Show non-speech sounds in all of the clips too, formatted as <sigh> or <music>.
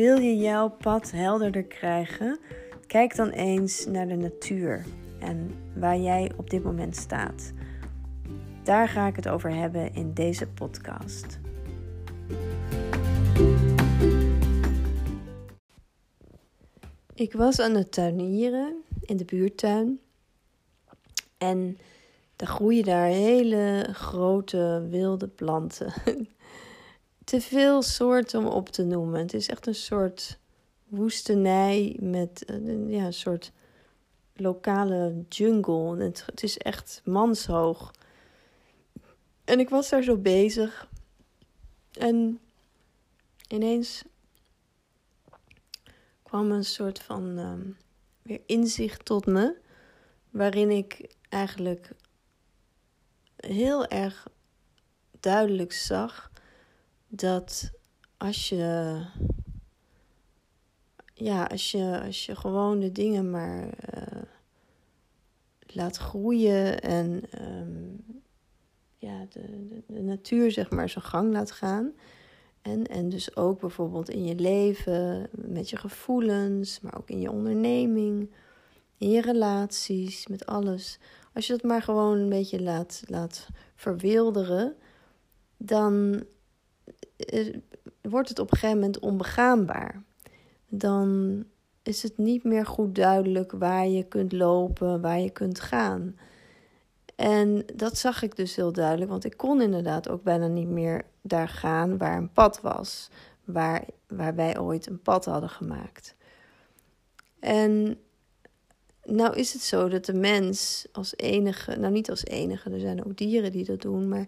Wil je jouw pad helderder krijgen? Kijk dan eens naar de natuur en waar jij op dit moment staat. Daar ga ik het over hebben in deze podcast. Ik was aan het tuinieren in de buurtuin. En er groeien daar hele grote wilde planten. <laughs> Te veel soorten om op te noemen. Het is echt een soort woestenij met eh, ja, een soort lokale jungle. Het, het is echt manshoog. En ik was daar zo bezig. En ineens kwam een soort van ehm, weer inzicht tot me. Waarin ik eigenlijk heel erg duidelijk zag dat als je. Ja, als je, als je gewoon de dingen maar uh, laat groeien en um, ja, de, de, natuur zeg maar zijn gang laat gaan. En, en dus ook bijvoorbeeld in je leven, met je gevoelens, maar ook in je onderneming, in je relaties, met alles. Als je dat maar gewoon een beetje laat, laat verwilderen, dan eh, wordt het op een gegeven moment onbegaanbaar. Dan is het niet meer goed duidelijk waar je kunt lopen, waar je kunt gaan. En dat zag ik dus heel duidelijk, want ik kon inderdaad ook bijna niet meer daar gaan waar een pad was, waar, waar wij ooit een pad hadden gemaakt. En nou is het zo dat de mens als enige, nou niet als enige, er zijn ook dieren die dat doen, maar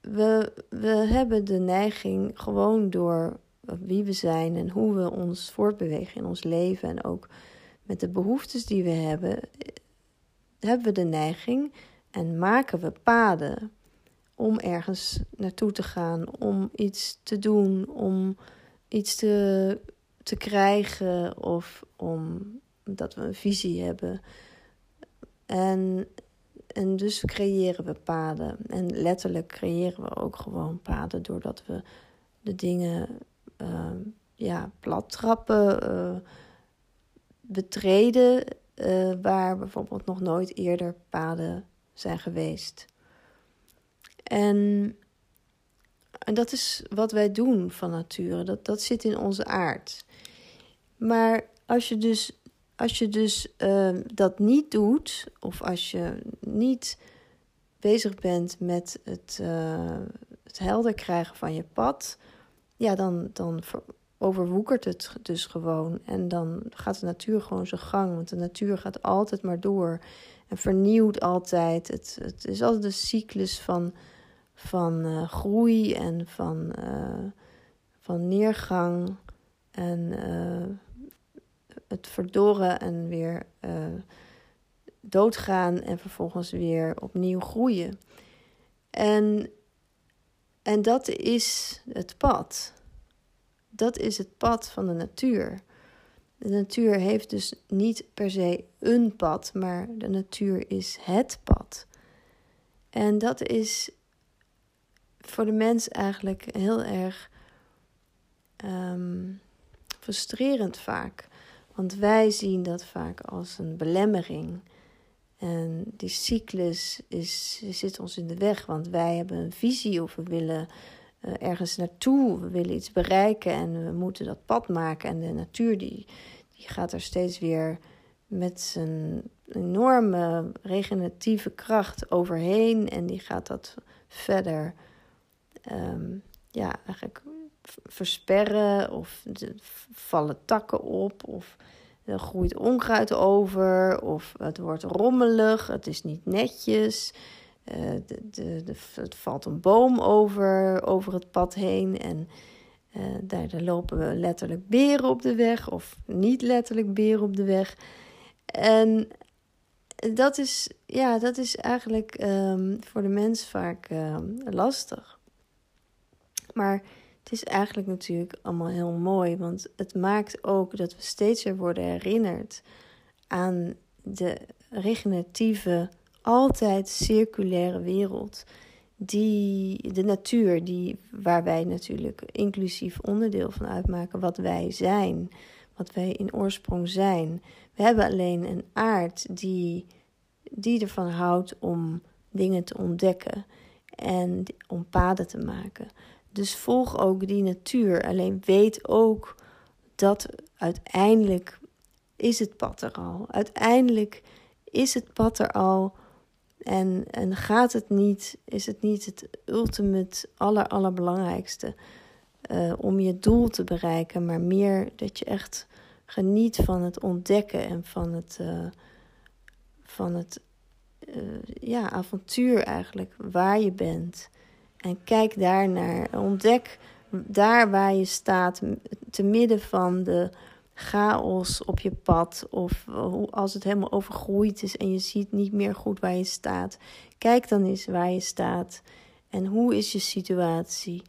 we, we hebben de neiging gewoon door wie we zijn en hoe we ons voortbewegen in ons leven en ook met de behoeftes die we hebben, hebben we de neiging en maken we paden om ergens naartoe te gaan, om iets te doen, om iets te, te krijgen of omdat we een visie hebben. En, en dus creëren we paden. En letterlijk creëren we ook gewoon paden doordat we de dingen uh, ja, plat trappen, uh, betreden, uh, waar bijvoorbeeld nog nooit eerder paden zijn geweest. En, en dat is wat wij doen van nature. Dat, dat zit in onze aard. Maar als je dus, als je dus uh, dat niet doet, of als je niet bezig bent met het, uh, het helder krijgen van je pad, ja, dan, dan overwoekert het dus gewoon. En dan gaat de natuur gewoon zijn gang. Want de natuur gaat altijd maar door en vernieuwt altijd. Het, het is altijd een cyclus van, van uh, groei en van, uh, van neergang. En het verdorren en weer doodgaan en vervolgens weer opnieuw groeien. En, en dat is het pad. Dat is het pad van de natuur. De natuur heeft dus niet per se een pad, maar de natuur is het pad. En dat is voor de mens eigenlijk heel erg um, frustrerend vaak. Want wij zien dat vaak als een belemmering. En die cyclus is, zit ons in de weg, want wij hebben een visie of we willen uh, ergens naartoe. We willen iets bereiken en we moeten dat pad maken. En de natuur die, die gaat er steeds weer met zijn enorme regeneratieve kracht overheen. En die gaat dat verder um, ja, eigenlijk versperren. Of vallen takken op. Of groeit onkruid over. Of het wordt rommelig. Het is niet netjes. Uh, de, de, het valt een boom over, over het pad heen en uh, daar, daar, lopen we letterlijk beren op de weg of niet letterlijk beren op de weg. En dat is, ja, dat is eigenlijk um, voor de mens vaak um, lastig. Maar het is eigenlijk natuurlijk allemaal heel mooi, want het maakt ook dat we steeds weer worden herinnerd aan de regeneratieve altijd circulaire wereld die, de natuur, die, waar wij natuurlijk inclusief onderdeel van uitmaken, wat wij zijn, wat wij in oorsprong zijn. We hebben alleen een aard die, die ervan houdt om dingen te ontdekken en om paden te maken. Dus volg ook die natuur. Alleen weet ook dat uiteindelijk is het pad er al. Uiteindelijk is het pad er al. En, en gaat het niet, is het niet het ultimate, aller, allerbelangrijkste uh, om je doel te bereiken, maar meer dat je echt geniet van het ontdekken en van het, uh, van het uh, ja, avontuur eigenlijk, waar je bent. En kijk daar naar, ontdek daar waar je staat, te midden van de chaos op je pad. Of als het helemaal overgroeid is en je ziet niet meer goed waar je staat. Kijk dan eens waar je staat. En hoe is je situatie?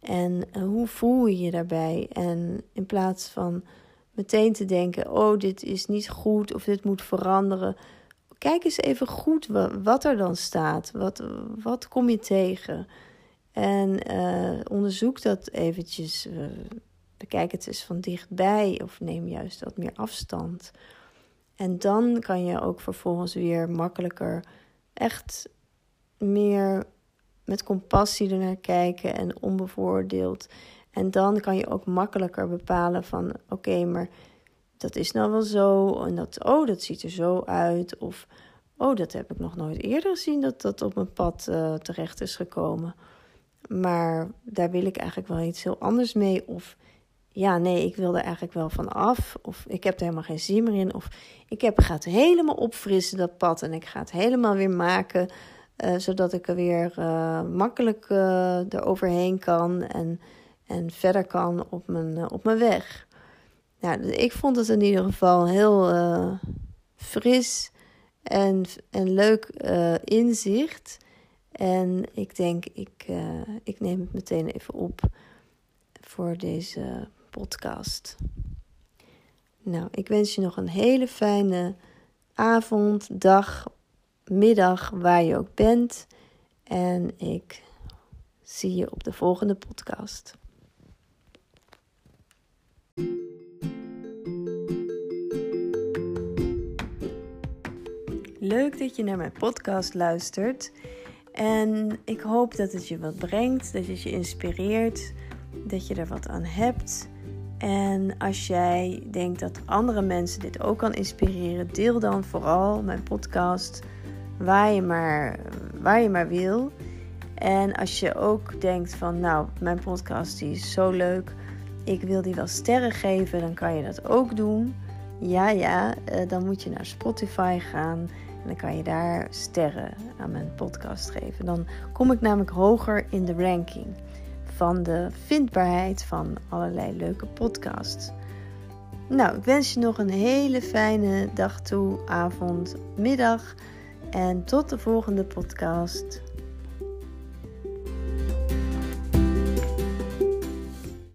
En eh, hoe voel je je daarbij? En in plaats van meteen te denken: oh, dit is niet goed of dit moet veranderen. Kijk eens even goed wat er dan staat. Wat, wat kom je tegen? En uh, onderzoek dat eventjes. Uh, bekijk het eens van dichtbij of neem juist wat meer afstand. En dan kan je ook vervolgens weer makkelijker echt meer met compassie ernaar kijken en onbevoordeeld. En dan kan je ook makkelijker bepalen van oké, maar dat is nou wel zo. En dat, oh, dat ziet er zo uit. Of oh, dat heb ik nog nooit eerder gezien dat dat op mijn pad uh, terecht is gekomen. Maar daar wil ik eigenlijk wel iets heel anders mee. Of ja, nee, ik wil er eigenlijk wel van af. Of ik heb er helemaal geen zin meer in. Of ik heb, ga het helemaal opfrissen, dat pad. En ik ga het helemaal weer maken. Uh, zodat ik er weer uh, makkelijk uh, eroverheen kan. En, en verder kan op mijn, op mijn weg. Nou, ik vond het in ieder geval heel fris en, en leuk inzicht. En ik denk, ik, uh, ik neem het meteen even op voor deze podcast. Nou, ik wens je nog een hele fijne avond, dag, middag, waar je ook bent. En ik zie je op de volgende podcast. Leuk dat je naar mijn podcast luistert. En ik hoop dat het je wat brengt, dat het je inspireert, dat je er wat aan hebt. En als jij denkt dat andere mensen dit ook kan inspireren, deel dan vooral mijn podcast waar je maar, waar je maar wil. En als je ook denkt van, nou, mijn podcast die is zo leuk, ik wil die wel sterren geven, dan kan je dat ook doen. Ja, ja, eh, dan moet je naar Spotify gaan en dan kan je daar sterren aan mijn podcast geven. Dan kom ik namelijk hoger in de ranking van de vindbaarheid van allerlei leuke podcasts. Nou, ik wens je nog een hele fijne dag toe, avond, middag. En tot de volgende podcast.